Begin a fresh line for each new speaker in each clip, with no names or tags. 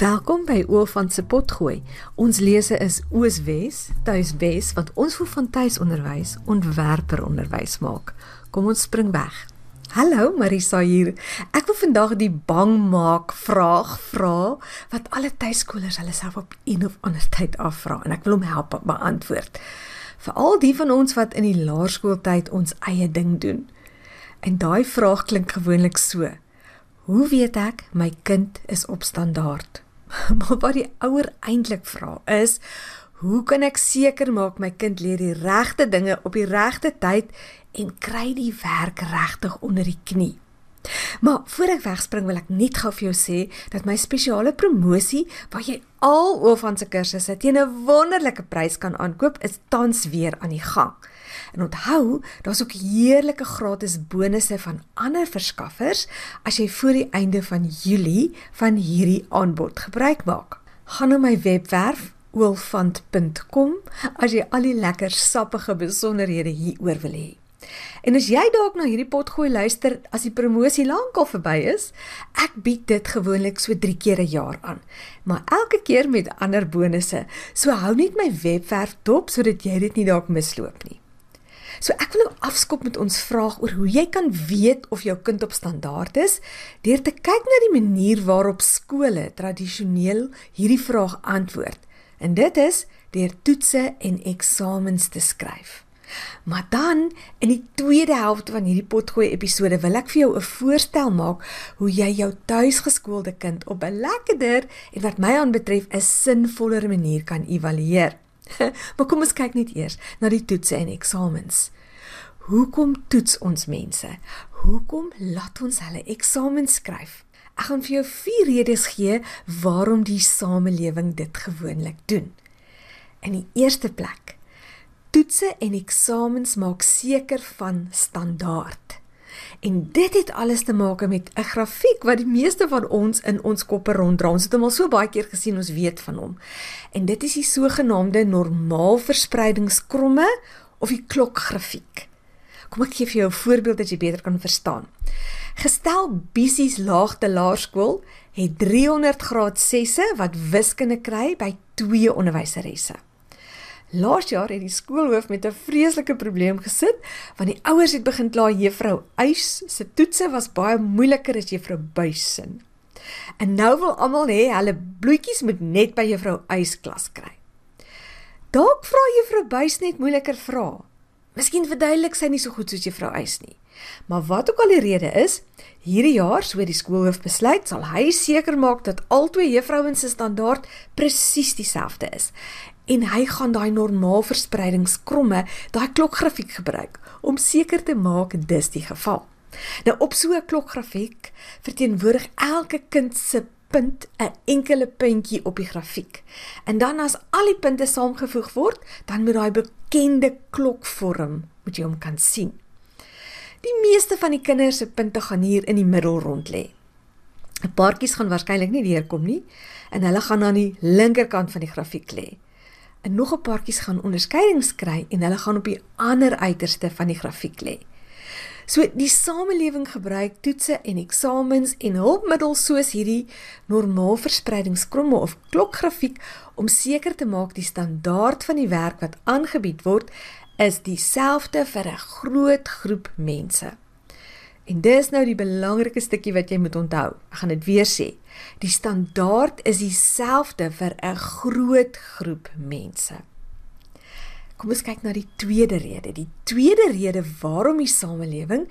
Welkom by Oofant se potgooi. Ons lese is Ooswes, Tuiswes wat ons vir van tuisonderwys ontwerper onderwys maak. Kom ons spring weg. Hallo Marisa hier. Ek wil vandag die bang maak vraag vra wat alle tuiskolers hulle self op een of ander tyd afvra en ek wil hom help beantwoord. Veral die van ons wat in die laerskooltyd ons eie ding doen. En daai vraag klink gewoonlik so: Hoe weet ek my kind is op standaard? Maar wat die ouer eintlik vra is, hoe kan ek seker maak my kind leer die regte dinge op die regte tyd en kry die werk regtig onder die knie? Maar voor ek wegspring wil ek net gou vir jou sê dat my spesiale promosie waar jy al oor van se kursusse teen 'n wonderlike prys kan aankoop is tans weer aan die gang. En onthou, daar's ook heerlike gratis bonusse van ander verskaffers as jy voor die einde van Julie van hierdie aanbod gebruik maak. Gaan na my webwerf oolfant.com as jy al die lekker sappige besonderhede hieroor wil hê. En as jy dalk na hierdie potgooi luister as die promosie lankal verby is, ek bied dit gewoonlik so 3 keer 'n jaar aan, maar elke keer met ander bonusse. So hou net my webwerf dop sodat jy dit nie dalk misloop nie. So ek wil nou afskop met ons vraag oor hoe jy kan weet of jou kind op standaard is deur te kyk na die manier waarop skole tradisioneel hierdie vraag antwoord. En dit is deur toetse en eksamens te skryf. Maar dan in die tweede helfte van hierdie potgooi episode wil ek vir jou 'n voorstel maak hoe jy jou tuisgeskoolde kind op 'n lekkerder en wat my aanbetref 'n sinvoller manier kan evalueer. maar kom ons kyk net eers na die toetse en eksamens. Hoekom toets ons mense? Hoekom laat ons hulle eksamens skryf? Ek gaan vir jou vier redes gee waarom die samelewing dit gewoonlik doen. In die eerste plek, toetse en eksamens maak seker van standaard. En dit het alles te maak met 'n grafiek wat die meeste van ons in ons koppe ronddra. Ons het hom al so baie keer gesien, ons weet van hom. En dit is die sogenaamde normaalverspreidingskromme of die klokgrafiek. Kom ek gee vir jou 'n voorbeeld dat jy beter kan verstaan. Gestel Bissies Laagte Laerskool het 300 graad 6e wat wiskunde kry by twee onderwyseresse. Laas jaar het die skoolhoof met 'n vreeslike probleem gesit want die ouers het begin kla juffrou Eys se toetse was baie moeiliker as juffrou Buys se. En nou wil almal hê hulle bloetjies moet net by juffrou Eys klas kry. Dalk vra juffrou Buys net moeiliker vrae. Miskien verduidelik sy nie so goed soos juffrou Eys nie. Maar wat ook al die rede is, hierdie jaar, so die skoolhoof besluit, sal hy seker maak dat albei juffrouens se standaard presies dieselfde is en hy gaan daai normaalverspreidingskromme, daai klokgrafiek gebruik om seker te maak dis die geval. Nou op so 'n klokgrafiek verteenwoordig elke kind se punt 'n enkele puntjie op die grafiek. En dan as al die punte saamgevoeg word, dan moet daai bekende klokvorm moet jy hom kan sien. Die meeste van die kinders se punte gaan hier in die middel rond lê. 'n Paartjies gaan waarskynlik nie deurkom nie en hulle gaan aan die linkerkant van die grafiek lê en nog 'n paartjies gaan onderskeidings kry en hulle gaan op die ander uiterste van die grafiek lê. So die samelewing gebruik toetse en eksamens en hulpmiddels soos hierdie normaalverspreidingskromme of klokgrafiek om seker te maak die standaard van die werk wat aangebied word is dieselfde vir 'n groot groep mense. En dis nou die belangrike stukkie wat jy moet onthou. Ek gaan dit weer sê. Die standaard is dieselfde vir 'n groot groep mense. Kom ons kyk na die tweede rede. Die tweede rede waarom die samelewing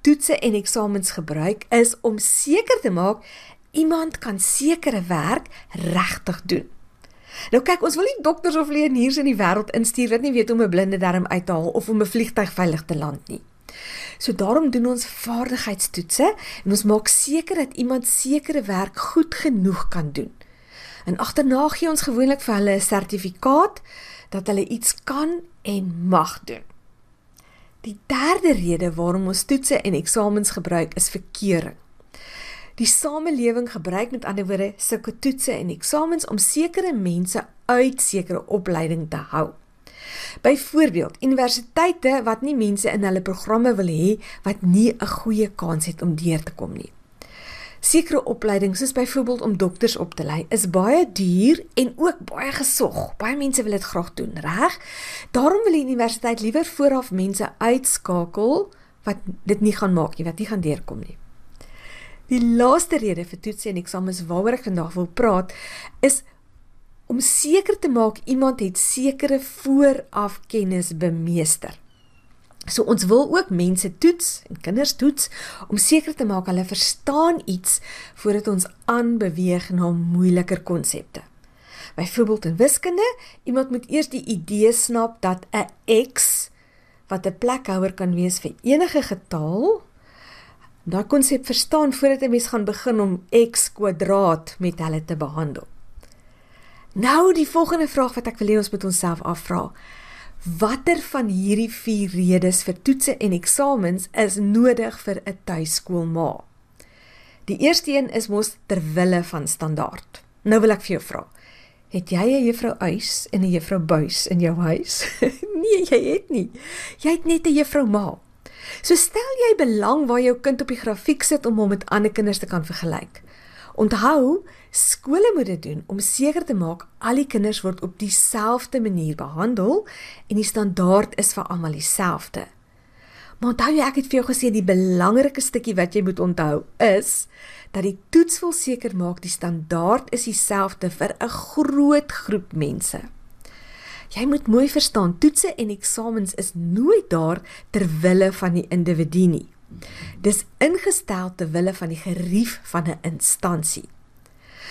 toetse en eksamens gebruik is om seker te maak iemand kan sekere werk regtig doen. Nou kyk, ons wil nie dokters of leerniers in die wêreld instuur wat nie weet hoe om 'n blinde darm uit te haal of om 'n vliegtyg veilig te land nie. So daarom doen ons vaardigheidstoetse en ons maak seker dat iemand sekere werk goed genoeg kan doen. En agterna gee ons gewoonlik vir hulle 'n sertifikaat dat hulle iets kan en mag doen. Die derde rede waarom ons toetse en eksamens gebruik is verkeuring. Die samelewing gebruik met ander woorde sulke toetse en eksamens om sekere mense uit sekere opleiding te hou. Byvoorbeeld, universiteite wat nie mense in hulle programme wil hê wat nie 'n goeie kans het om deur te kom nie. Sekere opleidings soos byvoorbeeld om dokters op te lei is baie duur en ook baie gesog. Baie mense wil dit graag doen, reg? Daarom wil die universiteit liewer vooraf mense uitskakel wat dit nie gaan maak nie, wat nie gaan deurkom nie. Die laaste rede vir toetse en eksamens waaroor ek vandag wil praat is om seker te maak iemand het sekere vooraf kennis bemeester. So ons wil ook mense toets en kinders toets om seker te maak hulle verstaan iets voordat ons aanbeweeg na moeiliker konsepte. Byvoorbeeld in wiskunde, iemand moet eers die idee snap dat 'n x wat 'n plekhouer kan wees vir enige getal, daai konsep verstaan voordat 'n mens gaan begin om x kwadraat met hulle te behandel. Nou die volgende vraag wat ek wil hê ons moet onsself afvra. Watter van hierdie vier redes vir toetse en eksamens is nodig vir 'n tuiskoolma? Die eerste een is mos ter wille van standaard. Nou wil ek vir jou vra. Het jy 'n juffrou Uys en 'n juffrou Buys in jou huis? nee, jy het nie. Jy het net 'n juffrou Ma. So stel jy belang waar jou kind op die grafiek sit om hom met ander kinders te kan vergelyk. Onthou, skole moet dit doen om seker te maak al die kinders word op dieselfde manier behandel en die standaard is vir almal dieselfde. Maar onthou ek het vir jou gesê die belangrike stukkie wat jy moet onthou is dat die toets wil seker maak die standaard is dieselfde vir 'n groot groep mense. Jy moet mooi verstaan, toetse en eksamens is nooit daar ter wille van die individu nie. Dis ingestel te wille van die gerief van 'n instansie.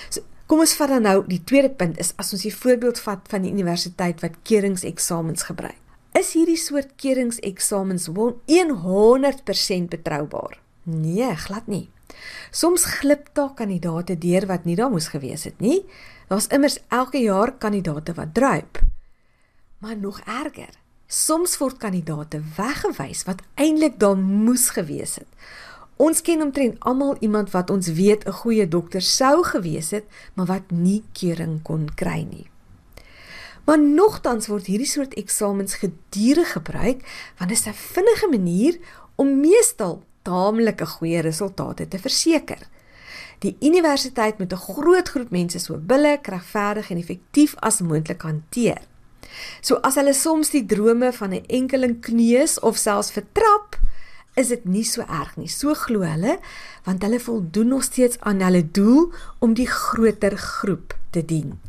So, kom ons vat dan nou die tweede punt is as ons die voorbeeld vat van die universiteit wat keringseksamens gebruik. Is hierdie soort keringseksamens 100% betroubaar? Nee, glad nie. Soms glip daar kandidate deur wat nie daar moes gewees het nie. Daar's immers elke jaar kandidate wat druip. Maar nog erger, Soms word kandidate weggewys wat eintlik daar moes gewees het. Ons ken omtrent almal iemand wat ons weet 'n goeie dokter sou gewees het, maar wat nie keuring kon kry nie. Maar nogtans word hierdie soort eksamens gedurig gebruik want dit is 'n vinnige manier om meestal taamlike goeie resultate te verseker. Die universiteit moet 'n groot groep mense so billik, regverdig en effektief as moontlik hanteer. So as hulle soms die drome van 'n enkeling kneus of selfs vertrap, is dit nie so erg nie. So glo hulle, want hulle voldoen nog steeds aan hulle doel om die groter groep te dien.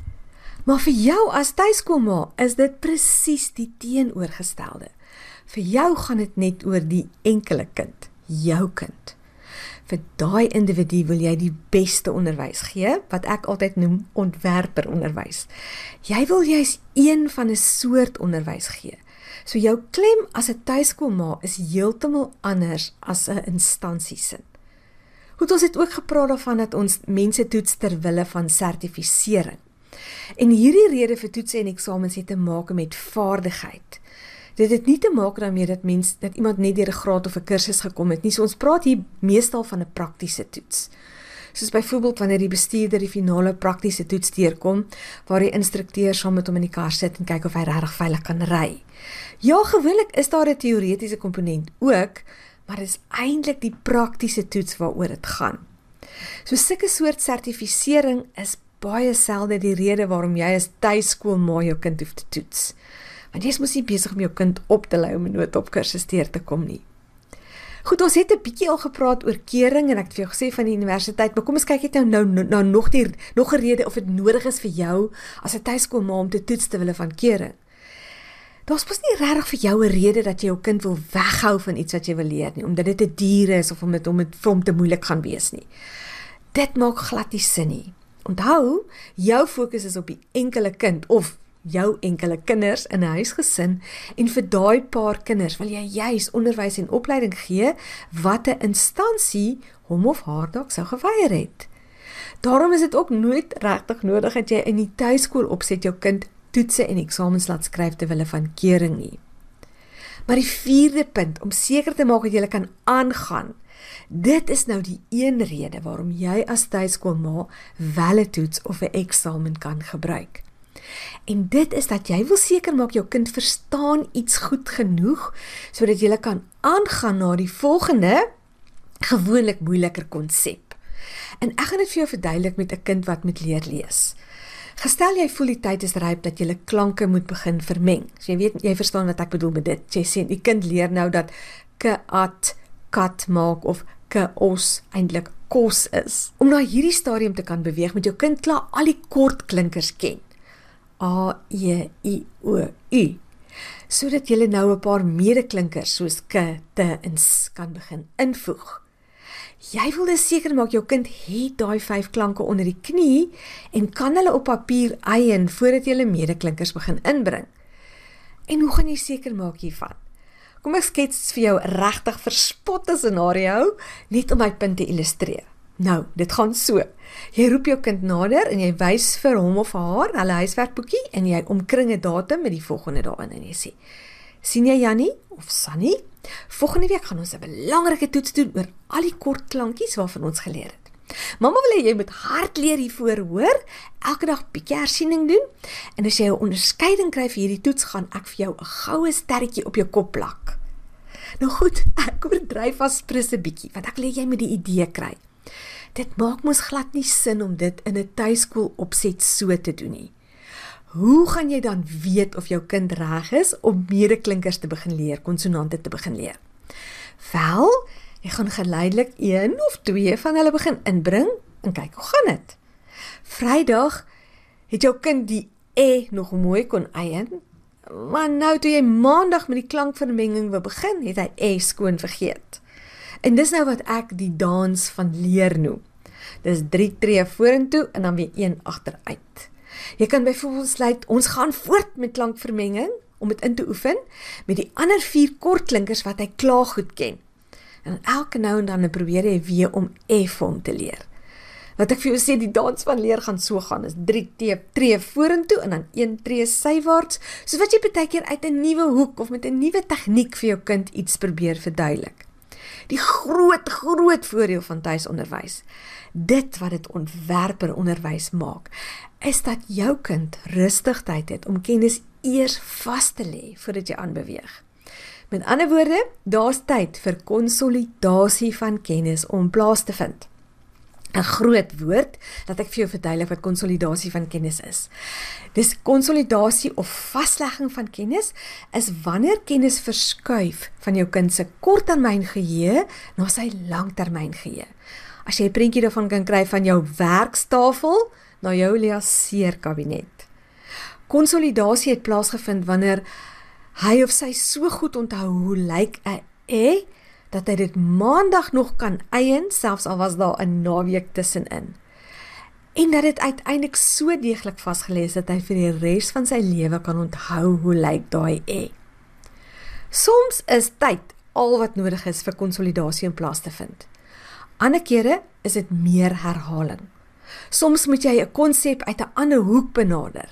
Maar vir jou as tuiskoolma is dit presies die teenoorgestelde. Vir jou gaan dit net oor die enkele kind, jou kind vir daai individu wil jy die beste onderwys gee wat ek altyd noem ontwerper onderwys. Jy wil jy's een van 'n soort onderwys gee. So jou klem as 'n tuiskoolma is heeltemal anders as 'n instansie sin. Goed, ons het ook gepraat daarvan dat ons mense toets ter wille van sertifisering. En hierdie rede vir toetse en eksamens het te maak met vaardigheid. Dit het nie te maak daarmee dat mens dat iemand net deur 'n graad of 'n kursus gekom het nie. So ons praat hier meestal van 'n praktiese toets. Soos byvoorbeeld wanneer die bestuurder die finale praktiese toets deurkom waar die instrukteur saam met hom in die kar sit en kyk of hy regtig veilig kan ry. Ja, gewoonlik is daar 'n teoretiese komponent ook, maar dit is eintlik die praktiese toets waaroor dit gaan. So sulke soort sertifisering is baie selde die rede waarom jy as tuiskool maar jou kind hoef te toets want jy is mos nie besig om jou kind op te lei om 'n noodopkursus te te kom nie. Goed, ons het 'n bietjie al gepraat oor kering en ek het vir jou gesê van die universiteit, maar kom ons kyk net nou nou, nou nou nog die nog 'n rede of dit nodig is vir jou as 'n tuiskoolma om te toets te wille van kering. Daar's mos nie regtig vir jou 'n rede dat jy jou kind wil weghou van iets wat jy wil leer nie, omdat dit 'n dier is of omdat hom dit vir hom te moeilik gaan wees nie. Dit maak glad nie sin nie. Onthou, jou fokus is op die enkele kind of jou enkele kinders in 'n huisgesin en vir daai paar kinders wil jy juis onderwys en opleiding gee wat 'n instansie hom of haar dalk sou geweier het. Daarom is dit ook nooit regtig nodig dat jy in die tuiskool opset jou kind toetse en eksamens laat skryf te wille van kering nie. Maar die vierde punt om seker te maak dat jy kan aangaan. Dit is nou die een rede waarom jy as tuiskoolma wel 'n toets of 'n eksamen kan gebruik. En dit is dat jy wil seker maak jou kind verstaan iets goed genoeg sodat jy kan aangaan na die volgende gewoonlik moeiliker konsep. En ek gaan dit vir jou verduidelik met 'n kind wat met leer lees. Gestel jy voel die tyd is ryp dat jy klanke moet begin vermeng. So jy weet jy verstaan wat ek bedoel met dit. Jy sê die kind leer nou dat k at kat maak of k os eintlik kos is. Om na hierdie stadium te kan beweeg met jou kind klaar al die kort klinkers ken. A E I O U sodat jy nou 'n paar medeklinkers soos k, t en s kan begin invoeg. Jy wil dus seker maak jou kind het daai vyf klanke onder die knie en kan hulle op papier eien voordat jy hulle medeklinkers begin inbring. En hoe gaan jy seker maak hiervan? Kom ek skets vir jou regtig verspotte scenario net om my punt te illustreer. Nou, dit gaan so. Jy roep jou kind nader en jy wys vir hom of haar hulle huiswerkboekie en jy omkring 'n datum met die volgende daarin en jy sê: "Sien jy Jannie of Sunny? Volgende week gaan ons 'n belangrike toets doen oor al die kort klankies waarvan ons geleer het. Mamma wil hê jy moet hard leer hiervoor, hoor? Elke dag bietjie hersiening doen. En as jy 'n onderskeiding kry vir hierdie toets, gaan ek vir jou 'n goue sterretjie op jou kop plak." Nou goed, ek oordryf vas prisse bietjie, want ek wil hê jy moet die idee kry. Dit maak mos glad nie sin om dit in 'n tuiskool opset so te doen nie. Hoe gaan jy dan weet of jou kind reg is om medeklinkers te begin leer, konsonante te begin leer? Wel, jy gaan geleidelik een of twee van hulle begin inbring en kyk hoe gaan dit. Vrydag het jou kind die e nog mooi kon eien, maar nou toe jy maandag met die klankvermenging wil begin, het hy e skoon vergeet. En dis nou wat ek die dans van leer noem. Dis 3 tree vorentoe en dan weer 1 agteruit. Jy kan byvoorbeeld sluit, ons gaan voort met klankvermenging om dit in te oefen met die ander 4 kortklinkers wat hy klaar goed ken. En elke nou en dan probeer jy weer om F om te leer. Wat ek vir jou sê, die dans van leer gaan so gaan. Is 3 tree tree vorentoe en dan 1 tree sywaarts, soos wat jy baie keer uit 'n nuwe hoek of met 'n nuwe tegniek vir jou kind iets probeer verduidelik die groot groot voordeel van tuisonderwys. Dit wat dit ontwerper onderwys maak, is dat jou kind rustig tyd het om kennis eers vas te lê voordat jy aanbeweeg. Met ander woorde, daar's tyd vir konsolidasie van kennis om plaas te vind. 'n groot woord dat ek vir jou verduidelik wat konsolidasie van kennis is. Dis konsolidasie of vaslegging van kennis is wanneer kennis verskuif van jou kind se korttermyn geheue na sy langtermyn geheue. As jy 'n prentjie daarvan kan kry van jou werkstafel na jou leerkabinet. Konsolidasie het plaasgevind wanneer hy of sy so goed onthou hoe lyk 'n e dat hy dit maandag nog kan eien selfs al was daar 'n naweek tussenin. En dat dit uiteindelik so deeglik vasgelê is dat hy vir die res van sy lewe kan onthou hoe lyk daai e. Soms is tyd al wat nodig is vir konsolidasie in plaas te vind. Ander kere is dit meer herhaling. Soms moet jy 'n konsep uit 'n ander hoek benader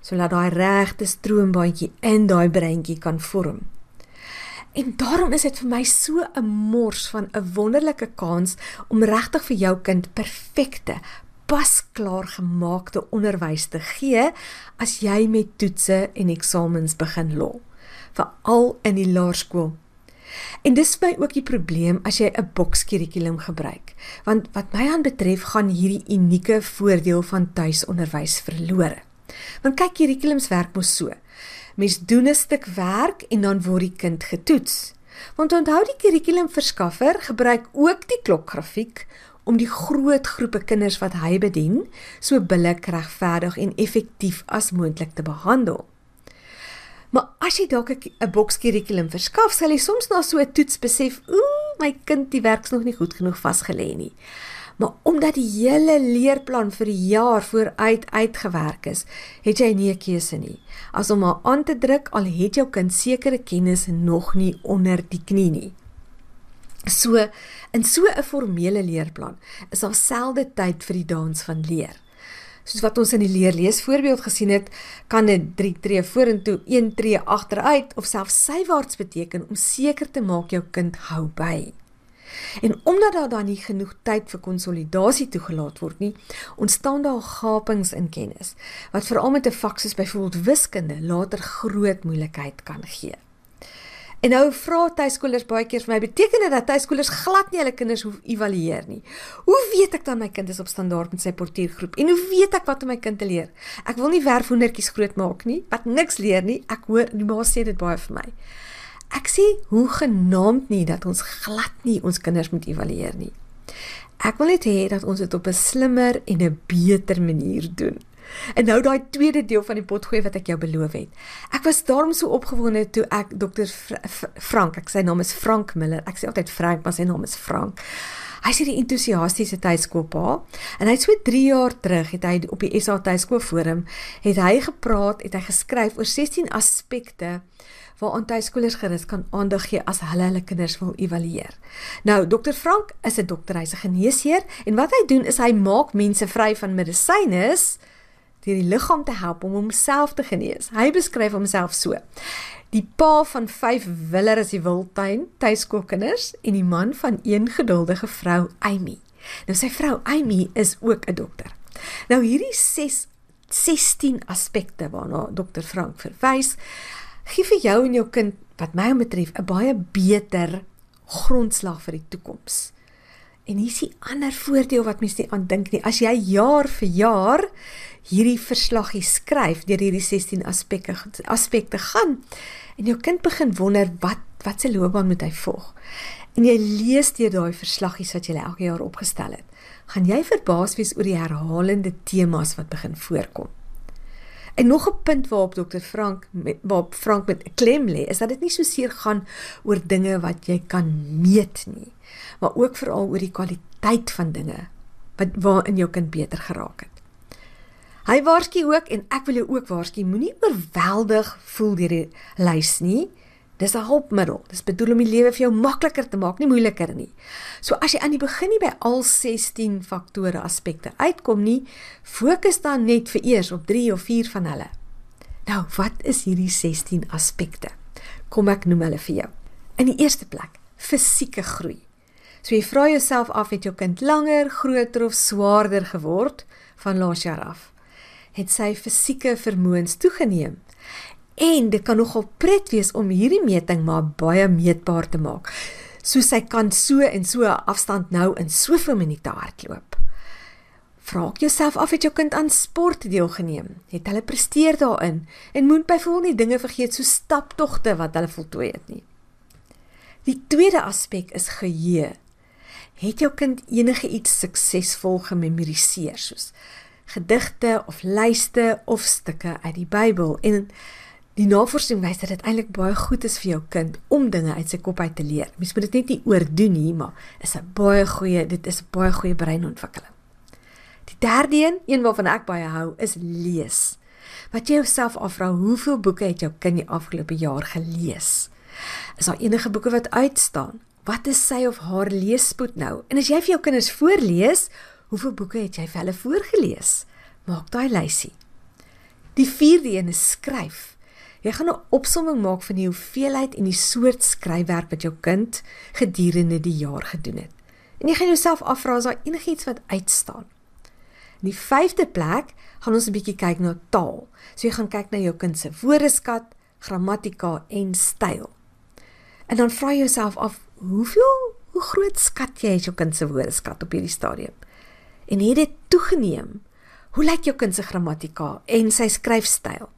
sodat daai regte stroombaantjie in daai breintjie kan vorm. En daarom is dit vir my so 'n mors van 'n wonderlike kans om regtig vir jou kind perfekte, pasklaar gemaakte onderwys te gee as jy met toetse en eksamens begin lol, veral in die laerskool. En dis by ook die probleem as jy 'n bokskurrikulum gebruik, want wat my aan betref gaan hierdie unieke voordeel van tuisonderwys verlore. Want kyk, kurrikulums werk mos so. Mens doen 'n stuk werk en dan word die kind getoets. Want onthou die kurrikulumverskaffer gebruik ook die klokgrafiek om die groot groepe kinders wat hy bedien so billik regverdig en effektief as moontlik te behandel. Maar as jy dalk 'n bokskurrikulum verskaf, sal jy soms na so 'n toets besef, ooh, my kind, die werk's nog nie goed genoeg vasgelê nie. Maar omdat die hele leerplan vir die jaar vooruit uitgewerk is, het jy nie 'n keuse nie. As om maar aan te druk al het jou kind sekere kennis nog nie onder die knie nie. So in so 'n formele leerplan is daar selde tyd vir die dans van leer. Soos wat ons in die leerlees voorbeeld gesien het, kan dit 3 tree vorentoe, 1 tree agteruit of selfs sywaarts beteken om seker te maak jou kind hou by. En omdat daar dan nie genoeg tyd vir konsolidasie toegelaat word nie, ontstaan daar gapings in kennis wat veral met 'n vak soos byvoorbeeld wiskunde later groot moeilikheid kan gee. En nou vra tuiskolers baie keer vir my, beteken dit dat tuiskolers glad nie hulle kinders hoef evalueer nie? Hoe weet ek dan my kind is op standaard met sy portuïergroep? En hoe weet ek wat om my kind te leer? Ek wil nie werfhoendertjies grootmaak nie, wat niks leer nie. Ek hoor die ma sê dit baie vir my. Ek sê hoe genaamd nie dat ons glad nie ons kinders moet evalueer nie. Ek wil net hê dat ons dit op 'n slimmer en 'n beter manier doen. En nou daai tweede deel van die potgooi wat ek jou beloof het. Ek was daarom so opgewonde toe ek Dr Frank, ek sy naam is Frank Miller. Ek sê altyd Frank, maar sy naam is Frank. Hy sê die entoesiastiese tuiskoolpa en hy het so 3 jaar terug het hy op die SA tuiskool forum het hy gepraat, het hy geskryf oor 16 aspekte waaraan tuiskolers gerus kan aandag gee as hulle hulle kinders wil evalueer. Nou, Dr Frank is 'n dokter, hy's 'n geneesheer en wat hy doen is hy maak mense vry van medisyne deur die liggaam te help om homself te genees. Hy beskryf homself so: Die pa van 5 willer is die wildtuin tuiskoolkinders en die man van een geduldige vrou, Amy. Nou sy vrou Amy is ook 'n dokter. Nou hierdie 6 16 aspekte waarna dokter Frank verwys, gee vir jou en jou kind wat my betref 'n baie beter grondslag vir die toekoms. En hier is 'n ander voordeel wat mense nie aan dink nie. As jy jaar vir jaar hierdie verslaggie skryf deur hierdie 16 aspekte aspekte gaan en jou kind begin wonder wat wat se loopbaan moet hy volg. En jy lees deur daai verslaggies wat jy elke jaar opgestel het, gaan jy verbaas wees oor die herhalende temas wat begin voorkom. En nog 'n punt waarop dokter Frank met waarop Frank met klem lê, is dat dit nie so seer gaan oor dinge wat jy kan meet nie, maar ook veral oor die kwaliteit van dinge wat waarin jou kind beter geraak het. Hy waarsku ook en ek wil jou ook waarsku, moenie oorweldig voel deur die lys nie. Dis 'n hulpmiddel. Dis bedoel om die lewe vir jou makliker te maak, nie moeiliker nie. So as jy aan die begin nie by al 16 faktore aspekte uitkom nie, fokus dan net vir eers op 3 of 4 van hulle. Nou, wat is hierdie 16 aspekte? Kom ek noem hulle vir jou. In die eerste plek, fisieke groei. So jy vra jouself af het jou kind langer, groter of swaarder geword van laas jaar af? Het sy fisieke vermoëns toegeneem? En dit kan nogal pret wees om hierdie meting maar baie meetbaar te maak. So sy kan so en so 'n afstand nou in soveel minute hardloop. Vra jouself af het jou kind aan sport deelgeneem? Het hulle presteer daarin? En moet byvoorbeeld nie dinge vergeet so staptogte wat hulle voltooi het nie. Die tweede aspek is geheue. Het jou kind enige iets suksesvol gememoriseer soos gedigte of lyste of stukke uit die Bybel en Die navorsing wys dat dit eintlik baie goed is vir jou kind om dinge uit sy kop uit te leer. Mens moet dit net nie oordoen nie, maar is 'n baie goeie, dit is baie goeie breinontwikkeling. Die derde een, een waarvan ek baie hou, is lees. Wat jy jouself afvra, hoeveel boeke het jou kind die afgelope jaar gelees? Is daar enige boeke wat uitstaan? Wat is sy of haar leesspoed nou? En as jy vir jou kinders voorlees, hoeveel boeke het jy vir hulle voorgeles? Maak daai lysie. Die vierde een is skryf. Jy gaan 'n opsomming maak van die hoeveelheid en die soort skryfwerk wat jou kind gedurende die jaar gedoen het. En jy gaan jouself afvra as daar enigiets wat uitstaan. In die vyfde plek gaan ons 'n bietjie kyk na taal. So jy gaan kyk na jou kind se woordeskat, grammatika en styl. En dan vra jy jouself af, hoeveel hoe groot skat jy jou kind se woordeskat op hierdie stadium? En het dit toegeneem? Hoe lyk jou kind se grammatika en sy skryfstyl?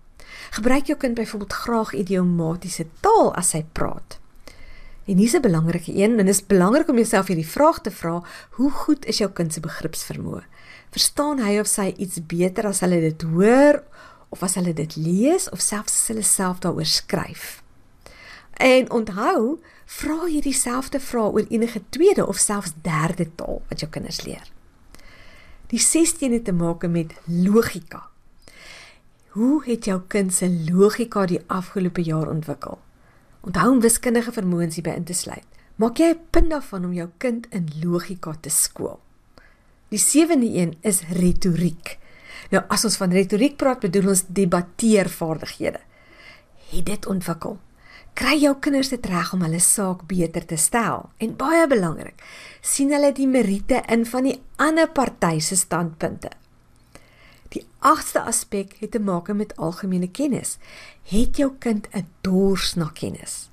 Gebruik jou kind byvoorbeeld graag idiomatiese taal as hy praat. En hier's 'n belangrike een en dit is belangrik om jouself hierdie vraag te vra: Hoe goed is jou kind se begripsvermoë? Verstaan hy of sy iets beter as hulle dit hoor of as hulle dit lees of selfs as hulle self daaroor skryf? En onthou, vra hierdie selfde vraag oor enige tweede of selfs derde taal wat jou kinders leer. Die 16 het te maak met logika. Hoe het jou kind se logika die afgelope jaar ontwikkel? Onthou om wiskundige vermoëns hierby in te sluit. Maak jy 'n punt daarvan om jou kind in logika te skool. Die sewende een is retoriek. Nou as ons van retoriek praat, bedoel ons debatteervaardighede. Het dit ontwikkel? Kry jou kinders dit reg om hulle saak beter te stel? En baie belangrik, sien hulle die meriete in van die ander party se standpunte Die agste aspek het te maak met algemene kennis. Het jou kind 'n dors na kennis?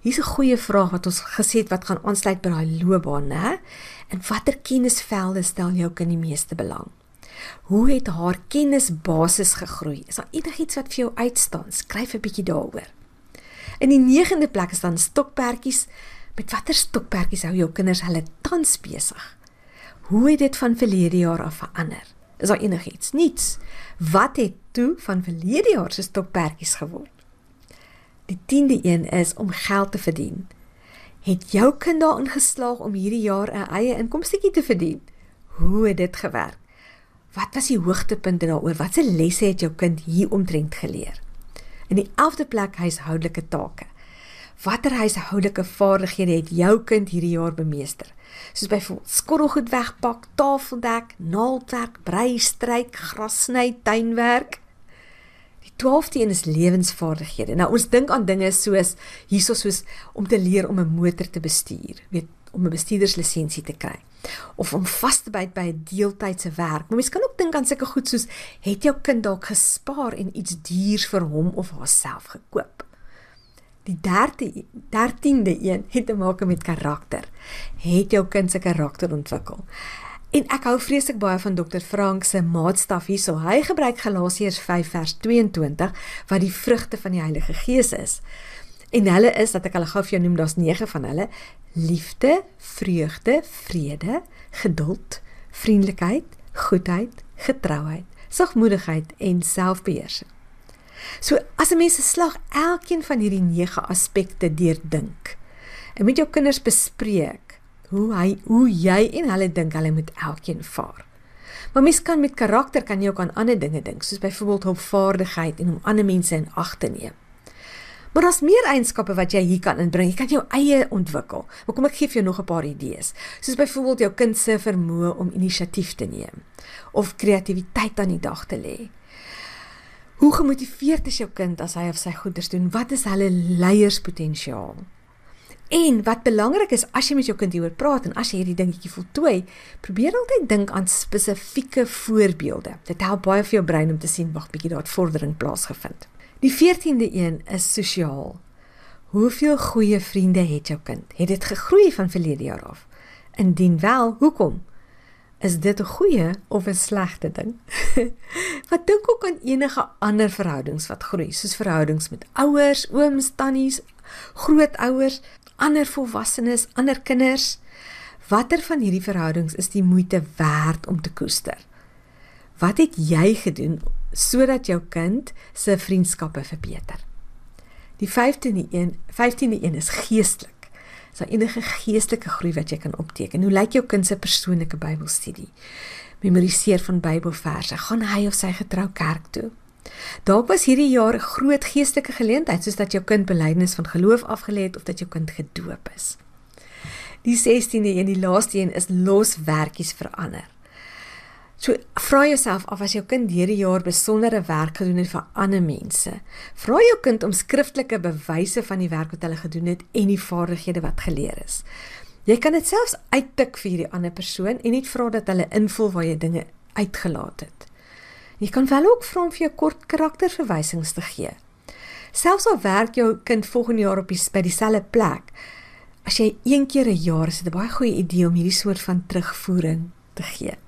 Hier's 'n goeie vraag wat ons gesê het wat gaan aansluit by daai loopbaan, né? En watter kennisvelde stel jou kind die meeste belang? Hoe het haar kennisbasis gegroei? Is daar enigiets wat vir jou uitstaan? Skryf 'n bietjie daaroor. In die 9de plek is dan stokperdjies. Met watter stokperdjies hou jou kinders hulle tans besig? Hoe het dit van verlede jaar af verander? Is daar enigiets? Niets. Wat het toe van verlede jaar se stokperdjies geword? Die 10de een is om geld te verdien. Het jou kind daarin geslaag om hierdie jaar 'n eie inkomstetjie te verdien? Hoe het dit gewerk? Wat was die hoogtepunte daaroor? Watse lesse het jou kind hier omtrent geleer? In die 11de plek huishoudelike take. Watter huishoudelike vaardighede het jou kind hierdie jaar bemeester? Soos byvoorbeeld skottelgoed wegpak, tafeldek, naaldwerk, brei, stryk, gras sny, tuinwerk. 12de een is lewensvaardighede. Nou ons dink aan dinge soos hierso soos om te leer om 'n motor te bestuur, weet om 'n bestuurderslisensie te kry of om vas te byt by 'n deeltydse werk. Maar mens kan ook dink aan sulke goed soos het jou kind dalk gespaar en iets duurs vir hom of haarself gekoop. Die 13de 13de een het te maak met karakter. Het jou kind se karakter ontwikkel? En ek hou vreeslik baie van Dr Frank se maatstaf hierso. Hy gebruik Galasiërs 5 vers 22 wat die vrugte van die Heilige Gees is. En hulle is dat ek hulle gou vir jou noem, daar's 9 van hulle: liefde, vreugde, vrede, geduld, vriendelikheid, goedheid, getrouheid, sagmoedigheid en selfbeheersing. So as 'n mens se slag elkeen van hierdie 9 aspekte deurdink en met jou kinders bespreek hoe hy hoe jy en hulle dink hulle moet elkeen vaar. Maar mens kan met karakter kan jy ook aan ander dinge dink, soos byvoorbeeld hulpvaardigheid en om ander mense in ag te neem. Maar daar's meer eienskappe wat jy hier kan inbring. Jy kan jou eie ontwikkel. Maar kom ek gee vir jou nog 'n paar idees. Soos byvoorbeeld jou kind se vermoë om inisiatief te neem of kreatiwiteit aan die dag te lê. Hoe gemotiveerd is jou kind as hy of sy goeders doen? Wat is hulle leierspotensiaal? En wat belangrik is as jy met jou kind hieroor praat en as jy hierdie dingetjie voltooi, probeer altyd dink aan spesifieke voorbeelde. Dit help baie vir jou brein om te sien wag bietjie daar het vordering plaasgevind. Die 14de een is sosiaal. Hoeveel goeie vriende het jou kind? Het dit gegroei van verlede jaar af? Indien wel, hoekom? Is dit 'n goeie of 'n slegte ding? wat dink ook aan enige ander verhoudings wat groei, soos verhoudings met ouers, ooms, tannies, grootouers, ander volwassenes, ander kinders. Watter van hierdie verhoudings is die moeite werd om te koester? Wat het jy gedoen sodat jou kind se vriendskappe verbeter? Die 15de een, 15de een is geestelik. Is daar enige geestelike groei wat jy kan opteken? Hoe lyk jou kind se persoonlike Bybelstudie? Memoriseer van Bybelverse. Gaan hy of sy getrou kerk toe? Dalk was hierdie jaar 'n groot geestelike geleentheid soos dat jou kind belydenis van geloof afgelê het of dat jou kind gedoop is. Die 16de en die laaste een is los werkies verander. So vra jouself of as jou kind hierdie jaar besondere werk gedoen het vir ander mense. Vra jou kind om skriftelike bewyse van die werk wat hulle gedoen het en die vaardighede wat geleer is. Jy kan dit selfs uittik vir hierdie ander persoon en net vra dat hulle invul waar jy dinge uitgelaat het. Jy kan wel ook vra om vir jou kort karakterverwysings te gee. Selfs al werk jou kind volgende jaar op die by dieselfde plek, as jy een keer 'n jaar is dit 'n baie goeie idee om hierdie soort van terugvoering te gee.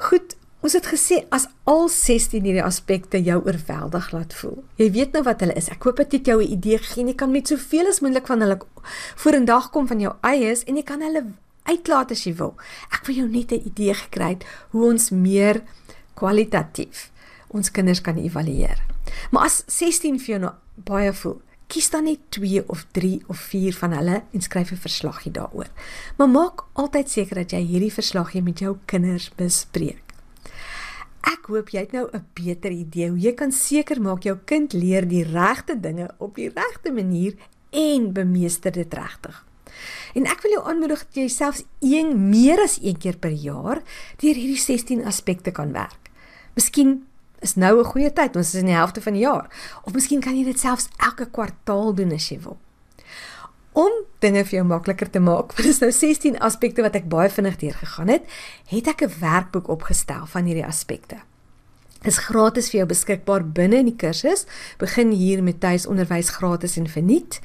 Goed, ons het gesê as al 16 hierdie aspekte jou oorweldig laat voel. Jy weet nou wat hulle is. Ek hoop dit het jou 'n idee gegee. Jy kan met soveel as moontlik van hulle vorendag kom van jou eies en jy kan hulle uitlaat as jy wil. Ek wil jou net 'n idee gekry het hoe ons meer kwalitatief ons kinders kan evalueer. Maar as 16 vir jou nou baie voel, kies dan net 2 of 3 of 4 van hulle en skryf 'n verslaggie daaroor. Maar maak altyd seker dat jy hierdie verslaggie met jou kinders bespreek. Ek hoop jy het nou 'n beter idee hoe jy kan seker maak jou kind leer die regte dinge op die regte manier en bemeester dit regtig. En ek wil jou aanmoedig dat jy selfs een meer as een keer per jaar deur hierdie 16 aspekte kan werk. Miskien is nou 'n goeie tyd, ons is in die helfte van die jaar. Of miskien kan jy dit selfs elke kwartaal doen as jy wil. Om dinge vir jou makliker te maak, want dit is nou 16 aspekte wat ek baie vinnig deurgegaan het, het ek 'n werkboek opgestel van hierdie aspekte. Dit is gratis vir jou beskikbaar binne in die kursus. Begin hier met tuisonderwys gratis en verniet.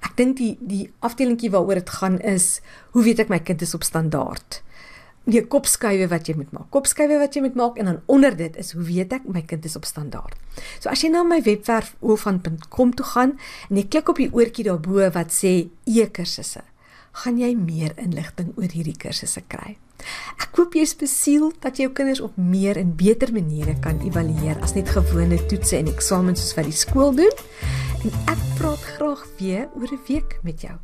Ek dink die die afdelingkie waaroor dit gaan is hoe weet ek my kind is op standaard? Nee, kopskuive wat jy moet maak. Kopskuive wat jy moet maak en dan onder dit is hoe weet ek my kind is op standaard. So as jy na my webwerf oofan.com toe gaan en jy klik op die oortjie daarbo wat sê e-kursusse, gaan jy meer inligting oor hierdie kursusse kry. Ek hoop jy is besiel dat jy jou kinders op meer en beter maniere kan evalueer as net gewone toetse en eksamens soos wat die skool doen. En ek praat graag weer oor 'n week met jou.